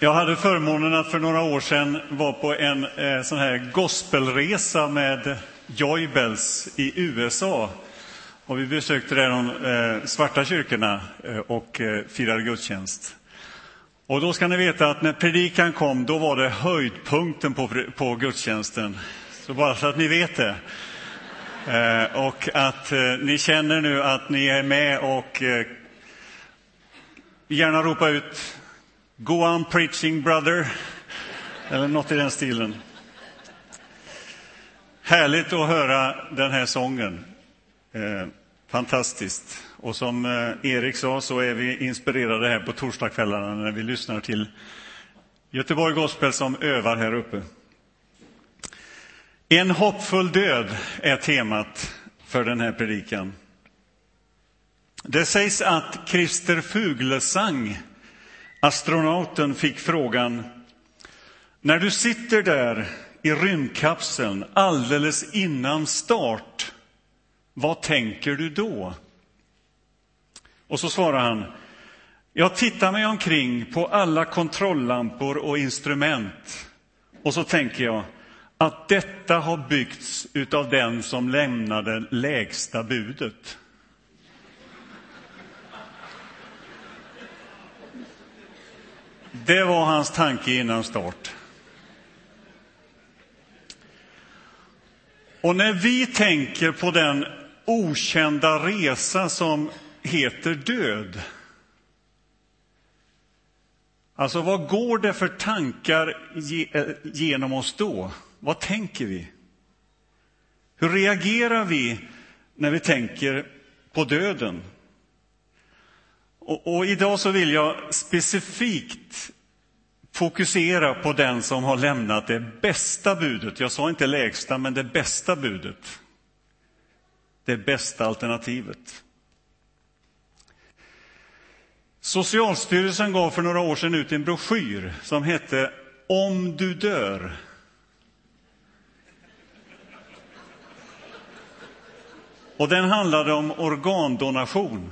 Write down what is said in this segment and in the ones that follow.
Jag hade förmånen att för några år sedan vara på en eh, sån här gospelresa med Joybells i USA. Och vi besökte där de eh, svarta kyrkorna eh, och eh, firade gudstjänst. Och då ska ni veta att när predikan kom, då var det höjdpunkten på, på gudstjänsten. Så bara så att ni vet det. Eh, och att eh, ni känner nu att ni är med och eh, gärna ropa ut Go on preaching brother, eller något i den stilen. Härligt att höra den här sången. Eh, fantastiskt. Och som eh, Erik sa så är vi inspirerade här på torsdagskvällarna när vi lyssnar till Göteborg Gospel som övar här uppe. En hoppfull död är temat för den här predikan. Det sägs att Christer Fuglesang, astronauten, fick frågan När du sitter där i rymdkapseln alldeles innan start, vad tänker du då? Och så svarar han Jag tittar mig omkring på alla kontrolllampor och instrument och så tänker jag att detta har byggts utav den som lämnade lägsta budet. Det var hans tanke innan start. Och när vi tänker på den okända resa som heter död Alltså, vad går det för tankar eh, genom oss då? Vad tänker vi? Hur reagerar vi när vi tänker på döden? Och, och, idag så vill jag specifikt fokusera på den som har lämnat det bästa budet. Jag sa inte lägsta, men det bästa budet. Det bästa alternativet. Socialstyrelsen gav för några år sedan ut en broschyr som hette Om du dör. Och den handlade om organdonation.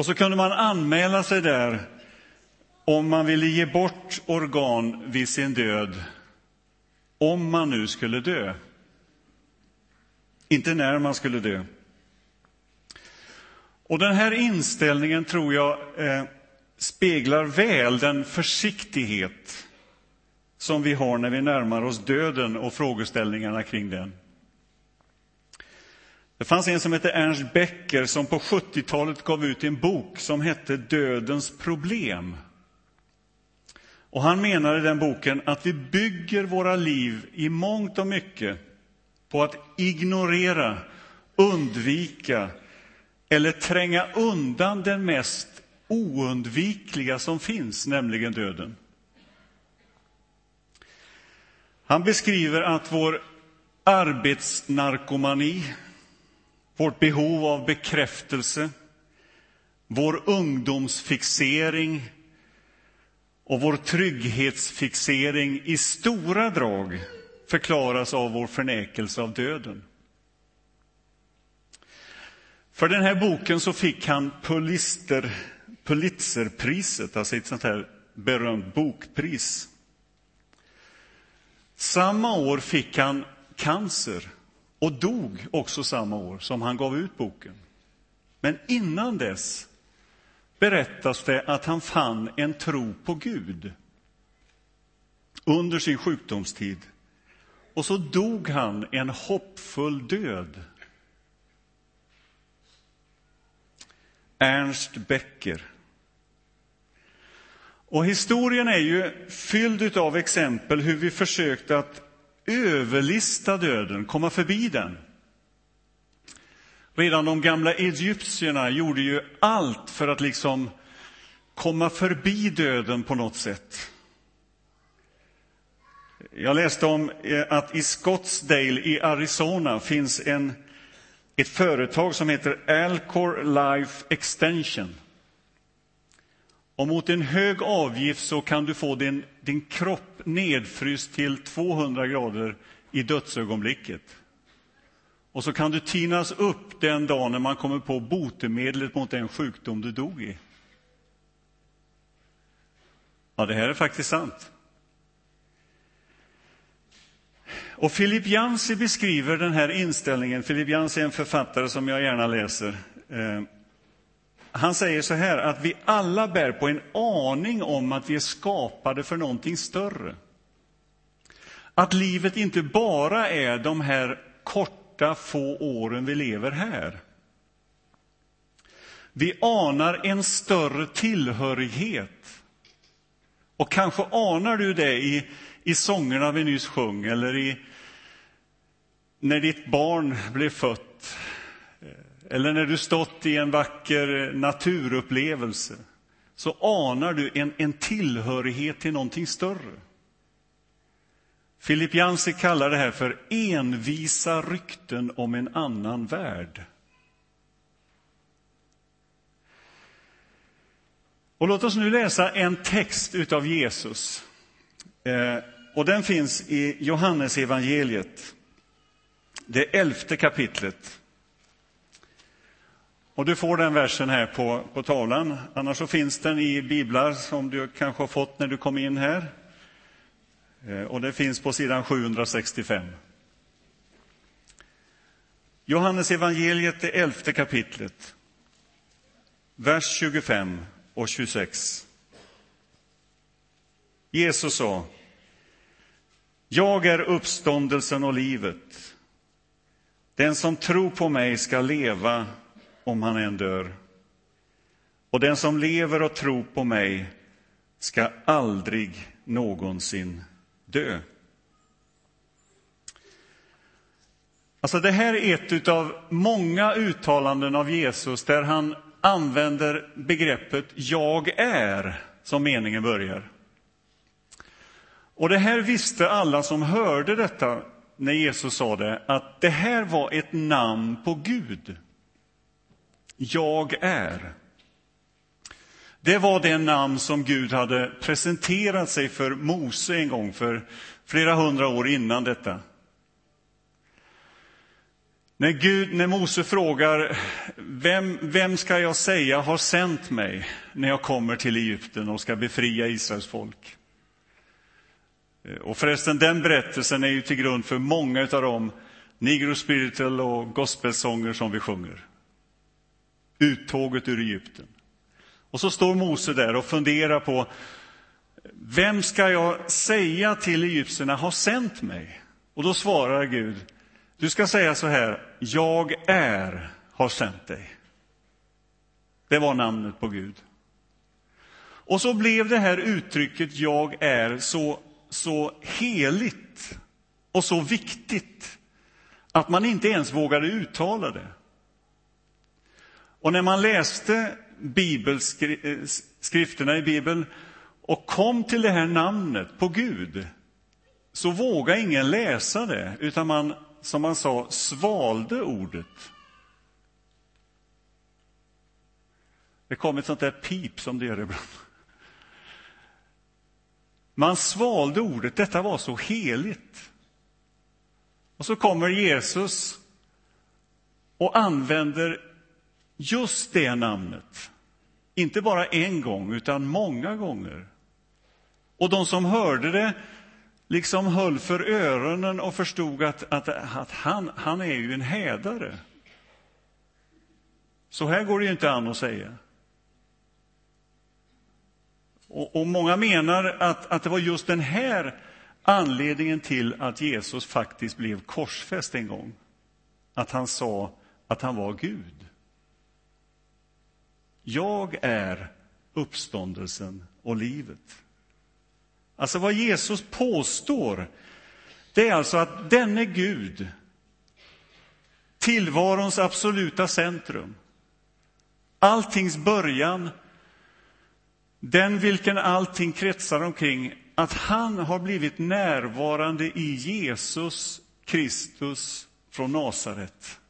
Och så kunde man anmäla sig där om man ville ge bort organ vid sin död, om man nu skulle dö. Inte när man skulle dö. Och den här inställningen tror jag eh, speglar väl den försiktighet som vi har när vi närmar oss döden och frågeställningarna kring den. Det fanns en som hette Ernst Becker som på 70-talet gav ut en bok som hette Dödens problem. Och han menade i den boken att vi bygger våra liv i mångt och mycket på att ignorera, undvika eller tränga undan den mest oundvikliga som finns, nämligen döden. Han beskriver att vår arbetsnarkomani vårt behov av bekräftelse, vår ungdomsfixering och vår trygghetsfixering i stora drag förklaras av vår förnekelse av döden. För den här boken så fick han Pulitzer, Pulitzerpriset, alltså ett sånt här berömt bokpris. Samma år fick han cancer och dog också samma år som han gav ut boken. Men innan dess berättas det att han fann en tro på Gud under sin sjukdomstid. Och så dog han en hoppfull död. Ernst Becker. Och historien är ju fylld av exempel hur vi försökt att överlista döden, komma förbi den. Redan de gamla egyptierna gjorde ju allt för att liksom komma förbi döden på något sätt. Jag läste om eh, att i Scottsdale i Arizona finns en, ett företag som heter Alcor Life Extension. Och mot en hög avgift så kan du få din, din kropp nedfryst till 200 grader i dödsögonblicket. Och så kan du tinas upp den dagen när man kommer på botemedlet mot den sjukdom du dog i. Ja, det här är faktiskt sant. Och Philip Jansi beskriver den här inställningen. Philip Jansi är en författare som jag gärna läser. Eh, han säger så här att vi alla bär på en aning om att vi är skapade för någonting större. Att livet inte bara är de här korta, få åren vi lever här. Vi anar en större tillhörighet. Och kanske anar du det i, i sångerna vi nyss sjöng eller i, när ditt barn blev fött eller när du stått i en vacker naturupplevelse så anar du en, en tillhörighet till någonting större. Filip Jansi kallar det här för envisa rykten om en annan värld. Och låt oss nu läsa en text av Jesus. Eh, och den finns i Johannes evangeliet, det elfte kapitlet. Och du får den versen här på, på tavlan. Annars så finns den i biblar som du kanske har fått när du kom in här. Eh, och det finns på sidan 765. Johannes evangeliet, det elfte kapitlet, vers 25 och 26. Jesus sa, jag är uppståndelsen och livet. Den som tror på mig ska leva om han än dör. Och den som lever och tror på mig ska aldrig någonsin dö. Alltså det här är ett av många uttalanden av Jesus där han använder begreppet jag är som meningen börjar. Och det här visste alla som hörde detta när Jesus sa det, att det här var ett namn på Gud. Jag är. Det var det namn som Gud hade presenterat sig för Mose en gång för flera hundra år innan detta. När, Gud, när Mose frågar vem, vem ska jag säga har sänt mig när jag kommer till Egypten och ska befria Israels folk. Och förresten, den berättelsen är ju till grund för många av de negro spiritual och gospelsånger som vi sjunger. Uttåget ur Egypten. Och så står Mose där och funderar på vem ska jag säga till egyptierna har sänt mig? Och då svarar Gud, du ska säga så här, jag är har sänt dig. Det var namnet på Gud. Och så blev det här uttrycket jag är så, så heligt och så viktigt att man inte ens vågade uttala det. Och när man läste eh, skrifterna i Bibeln och kom till det här namnet på Gud så vågade ingen läsa det, utan man, som man sa, svalde ordet. Det kom ett sånt där pip som det gör ibland. Man svalde ordet, detta var så heligt. Och så kommer Jesus och använder just det namnet. Inte bara en gång, utan många gånger. Och de som hörde det liksom höll för öronen och förstod att, att, att han, han är ju en hädare. Så här går det ju inte an att säga. Och, och många menar att, att det var just den här anledningen till att Jesus faktiskt blev korsfäst en gång. Att han sa att han var Gud. Jag är uppståndelsen och livet. Alltså vad Jesus påstår, det är alltså att denne Gud, tillvarons absoluta centrum, alltings början, den vilken allting kretsar omkring, att han har blivit närvarande i Jesus Kristus från Nasaret.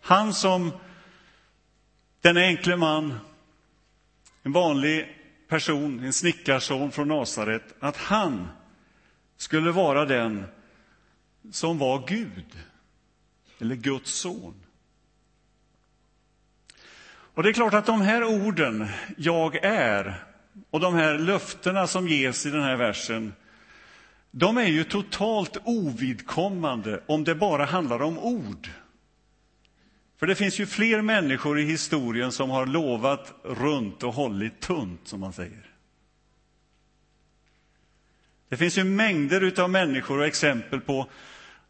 Han som den enkle man, en vanlig person, en snickarson från Nasaret, att han skulle vara den som var Gud, eller Guds son. Och det är klart att de här orden, jag är, och de här löftena som ges i den här versen, de är ju totalt ovidkommande om det bara handlar om ord. För det finns ju fler människor i historien som har lovat runt och hållit tunt, som man säger. Det finns ju mängder av människor och exempel på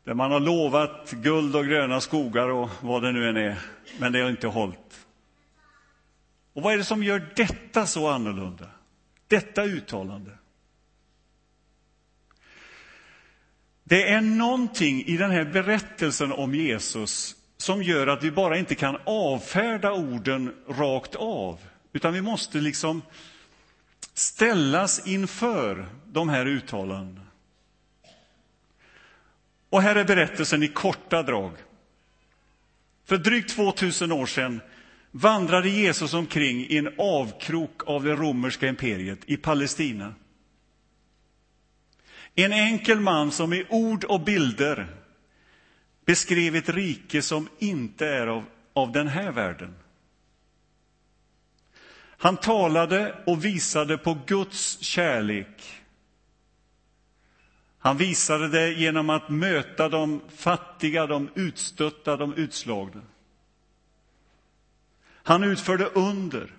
där man har lovat guld och gröna skogar och vad det nu än är, men det har inte hållit. Och vad är det som gör detta så annorlunda? Detta uttalande? Det är någonting i den här berättelsen om Jesus som gör att vi bara inte kan avfärda orden rakt av, utan vi måste liksom ställas inför de här uttalandena. Och här är berättelsen i korta drag. För drygt 2000 år sedan vandrade Jesus omkring i en avkrok av det romerska imperiet i Palestina. En enkel man som i ord och bilder beskrev ett rike som inte är av, av den här världen. Han talade och visade på Guds kärlek. Han visade det genom att möta de fattiga, de utstötta, de utslagna. Han utförde under,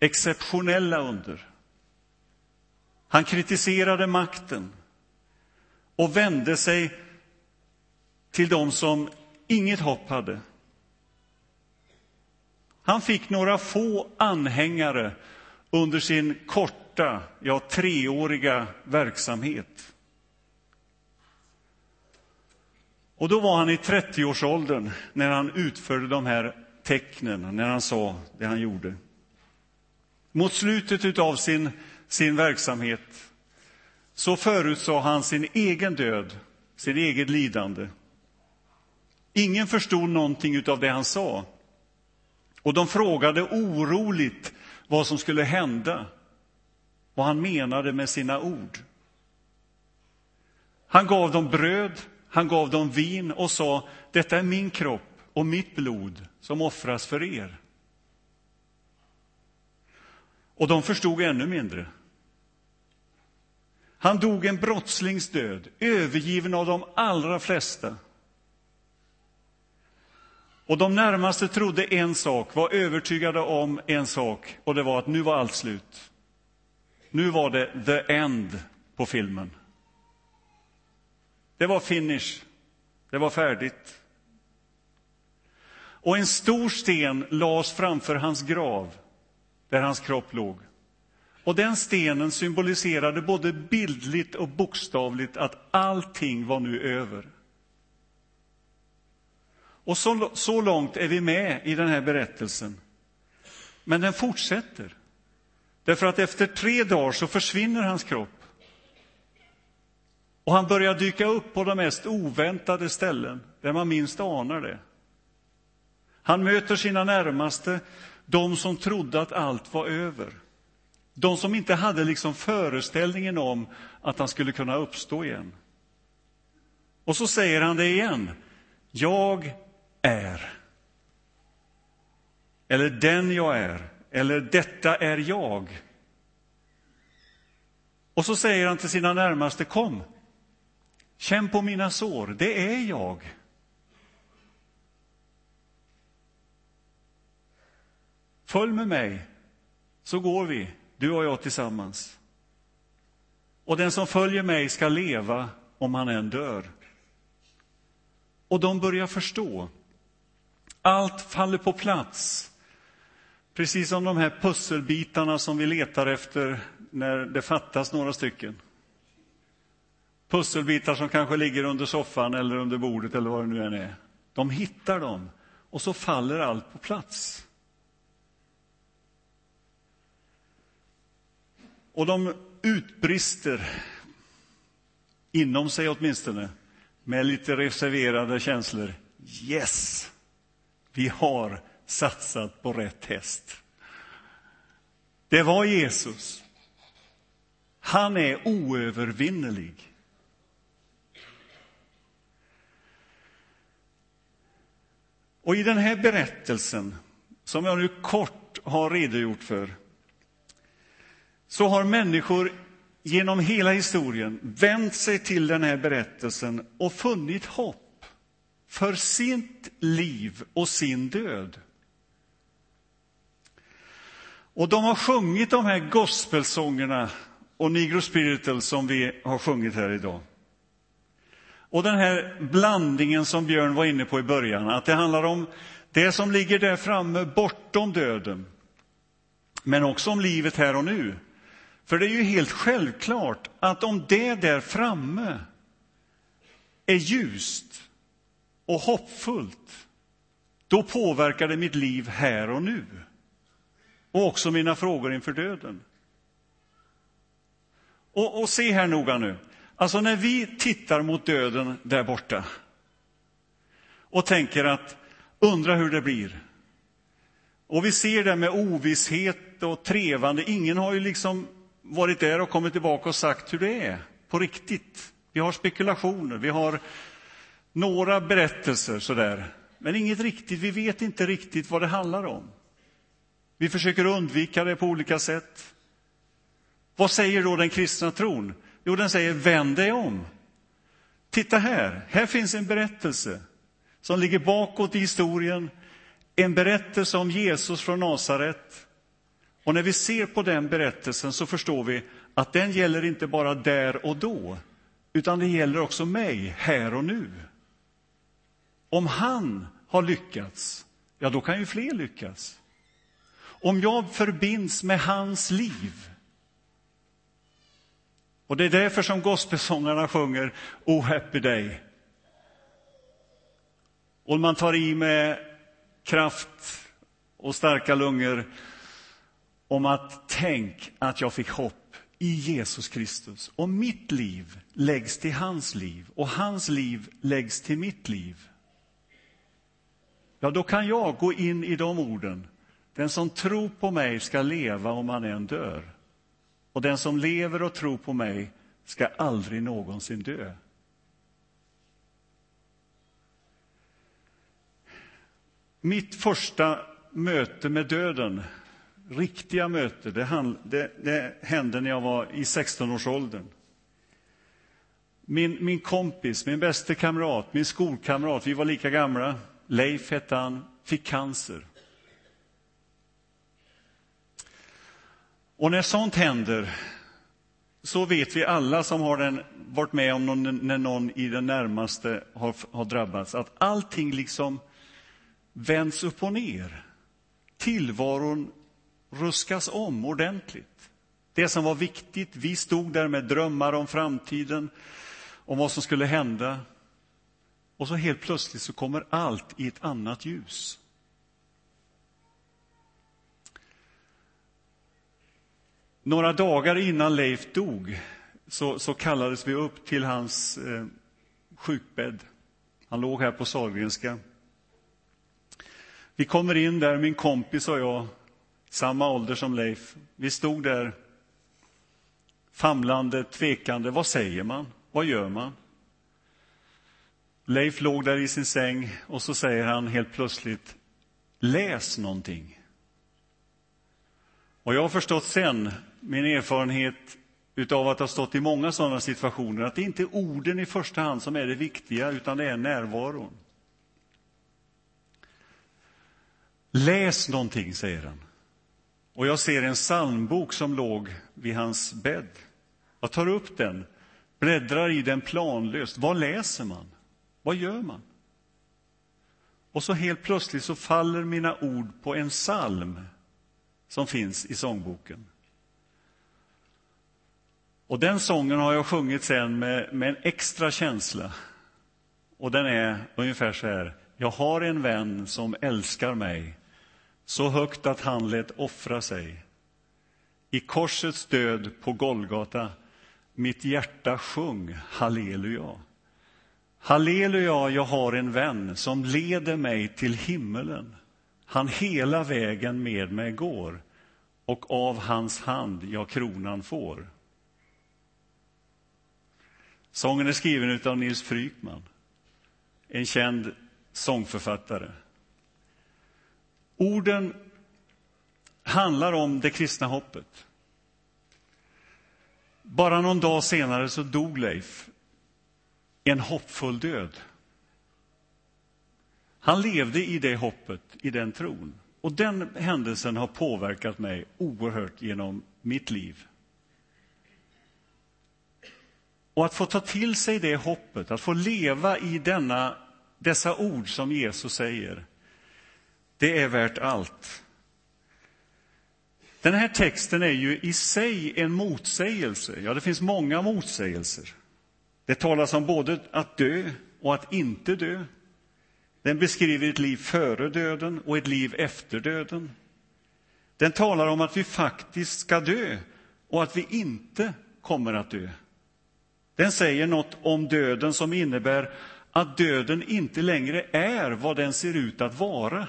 exceptionella under. Han kritiserade makten och vände sig till dem som inget hopp hade. Han fick några få anhängare under sin korta, ja treåriga verksamhet. Och då var han i 30-årsåldern när han utförde de här tecknen, när han sa det han gjorde. Mot slutet av sin, sin verksamhet så förutsade han sin egen död, sin eget lidande. Ingen förstod någonting av det han sa. Och de frågade oroligt vad som skulle hända, vad han menade med sina ord. Han gav dem bröd, han gav dem vin och sa, detta är min kropp och mitt blod som offras för er. Och de förstod ännu mindre. Han dog en brottslings död, övergiven av de allra flesta. Och de närmaste trodde en sak, var övertygade om en sak, och det var att nu var allt slut. Nu var det the end på filmen. Det var finish. Det var färdigt. Och en stor sten lades framför hans grav, där hans kropp låg. Och den stenen symboliserade både bildligt och bokstavligt att allting var nu över. Och så, så långt är vi med i den här berättelsen. Men den fortsätter. Därför att efter tre dagar så försvinner hans kropp. Och han börjar dyka upp på de mest oväntade ställen, där man minst anar det. Han möter sina närmaste, de som trodde att allt var över. De som inte hade liksom föreställningen om att han skulle kunna uppstå igen. Och så säger han det igen. Jag är. Eller den jag är. Eller detta är jag. Och så säger han till sina närmaste, kom, känn på mina sår, det är jag. Följ med mig, så går vi, du och jag tillsammans. Och den som följer mig ska leva om han än dör. Och de börjar förstå allt faller på plats. Precis som de här pusselbitarna som vi letar efter när det fattas några stycken. Pusselbitar som kanske ligger under soffan eller under bordet eller vad det nu än är. De hittar dem och så faller allt på plats. Och de utbrister, inom sig åtminstone, med lite reserverade känslor. Yes! Vi har satsat på rätt häst. Det var Jesus. Han är oövervinnerlig. Och i den här berättelsen, som jag nu kort har redogjort för, så har människor genom hela historien vänt sig till den här berättelsen och funnit hopp för sitt liv och sin död. Och de har sjungit de här gospelsångerna och Negro Spiritual som vi har sjungit här idag. Och den här blandningen som Björn var inne på i början, att det handlar om det som ligger där framme bortom döden, men också om livet här och nu. För det är ju helt självklart att om det där framme är ljust och hoppfullt, då påverkar det mitt liv här och nu. Och också mina frågor inför döden. Och, och se här noga nu. Alltså när vi tittar mot döden där borta och tänker att undra hur det blir. Och vi ser det med ovisshet och trevande. Ingen har ju liksom varit där och kommit tillbaka och sagt hur det är på riktigt. Vi har spekulationer, vi har några berättelser sådär, men inget riktigt. Vi vet inte riktigt vad det handlar om. Vi försöker undvika det på olika sätt. Vad säger då den kristna tron? Jo, den säger vänd dig om. Titta här, här finns en berättelse som ligger bakåt i historien. En berättelse om Jesus från Nasaret. Och när vi ser på den berättelsen så förstår vi att den gäller inte bara där och då, utan det gäller också mig här och nu. Om han har lyckats, ja, då kan ju fler lyckas. Om jag förbinds med hans liv, och det är därför som gospelsångarna sjunger Oh, happy day. Och man tar i med kraft och starka lungor om att tänk att jag fick hopp i Jesus Kristus. Och mitt liv läggs till hans liv och hans liv läggs till mitt liv. Ja, då kan jag gå in i de orden. Den som tror på mig ska leva om han än dör. Och den som lever och tror på mig ska aldrig någonsin dö. Mitt första möte med döden, riktiga möte, det, det, det hände när jag var i 16-årsåldern. Min, min kompis, min bästa kamrat, min skolkamrat, vi var lika gamla, Leif hette han, fick cancer. Och när sånt händer så vet vi alla som har den, varit med om någon, när någon i den närmaste har, har drabbats att allting liksom vänds upp och ner. Tillvaron ruskas om ordentligt. Det som var viktigt, vi stod där med drömmar om framtiden, om vad som skulle hända. Och så helt plötsligt så kommer allt i ett annat ljus. Några dagar innan Leif dog så, så kallades vi upp till hans eh, sjukbädd. Han låg här på Sahlgrenska. Vi kommer in där, min kompis och jag, samma ålder som Leif. Vi stod där famlande, tvekande. Vad säger man? Vad gör man? Leif låg där i sin säng och så säger han helt plötsligt Läs någonting. Och jag har förstått sen min erfarenhet utav att ha stått i många sådana situationer, att det inte är orden i första hand som är det viktiga, utan det är närvaron. Läs någonting, säger han. Och jag ser en psalmbok som låg vid hans bädd. Jag tar upp den, bläddrar i den planlöst. Vad läser man? Vad gör man? Och så helt plötsligt så faller mina ord på en psalm som finns i sångboken. Och den sången har jag sjungit sen med, med en extra känsla. Och den är ungefär så här. Jag har en vän som älskar mig så högt att han lät offra sig. I korsets död på Golgata mitt hjärta sjung halleluja. Halleluja, jag har en vän som leder mig till himmelen. Han hela vägen med mig går och av hans hand jag kronan får. Sången är skriven av Nils Frykman, en känd sångförfattare. Orden handlar om det kristna hoppet. Bara någon dag senare så dog Leif en hoppfull död. Han levde i det hoppet, i den tron. Och den händelsen har påverkat mig oerhört genom mitt liv. Och att få ta till sig det hoppet, att få leva i denna, dessa ord som Jesus säger, det är värt allt. Den här texten är ju i sig en motsägelse. Ja, det finns många motsägelser. Det talas om både att dö och att inte dö. Den beskriver ett liv före döden och ett liv efter döden. Den talar om att vi faktiskt ska dö och att vi inte kommer att dö. Den säger något om döden som innebär att döden inte längre är vad den ser ut att vara.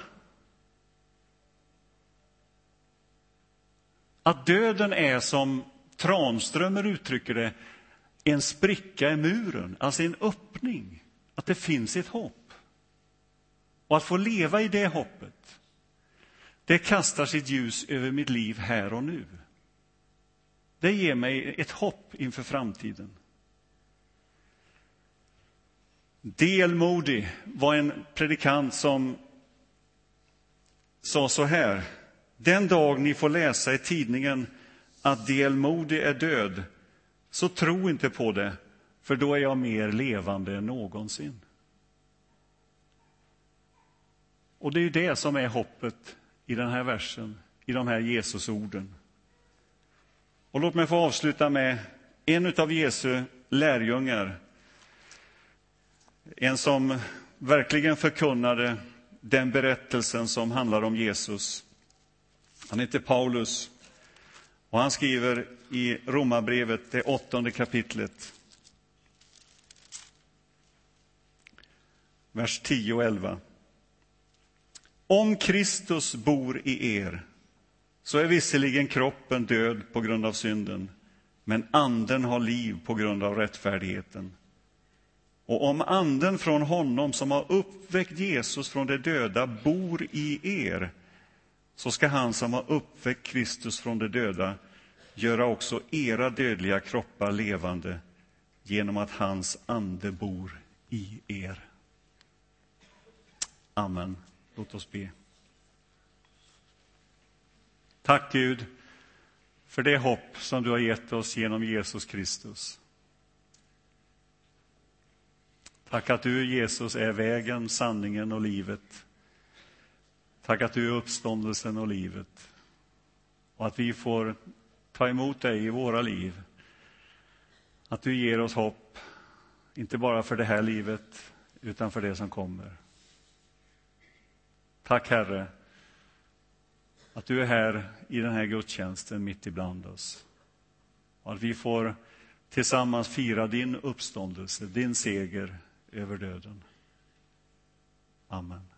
Att döden är, som Tranströmer uttrycker det, en spricka i muren, alltså en öppning, att det finns ett hopp. Och att få leva i det hoppet, det kastar sitt ljus över mitt liv här och nu. Det ger mig ett hopp inför framtiden. D.L. Moody var en predikant som sa så här. Den dag ni får läsa i tidningen att D.L. Moody är död, så tro inte på det, för då är jag mer levande än någonsin. Och det är ju det som är hoppet i den här versen, i de här Jesusorden. Och låt mig få avsluta med en av Jesu lärjungar. En som verkligen förkunnade den berättelsen som handlar om Jesus. Han heter Paulus och han skriver i Romarbrevet, det åttonde kapitlet, vers 10 och 11. Om Kristus bor i er så är visserligen kroppen död på grund av synden, men anden har liv på grund av rättfärdigheten. Och om anden från honom som har uppväckt Jesus från de döda bor i er, så ska han som har uppväckt Kristus från de döda göra också era dödliga kroppar levande genom att hans ande bor i er. Amen. Låt oss be. Tack Gud för det hopp som du har gett oss genom Jesus Kristus. Tack att du, Jesus, är vägen, sanningen och livet. Tack att du är uppståndelsen och livet. Och att vi får ta emot dig i våra liv. Att du ger oss hopp, inte bara för det här livet, utan för det som kommer. Tack, Herre, att du är här i den här gudstjänsten mitt ibland oss. Och att vi får tillsammans fira din uppståndelse, din seger över döden. Amen.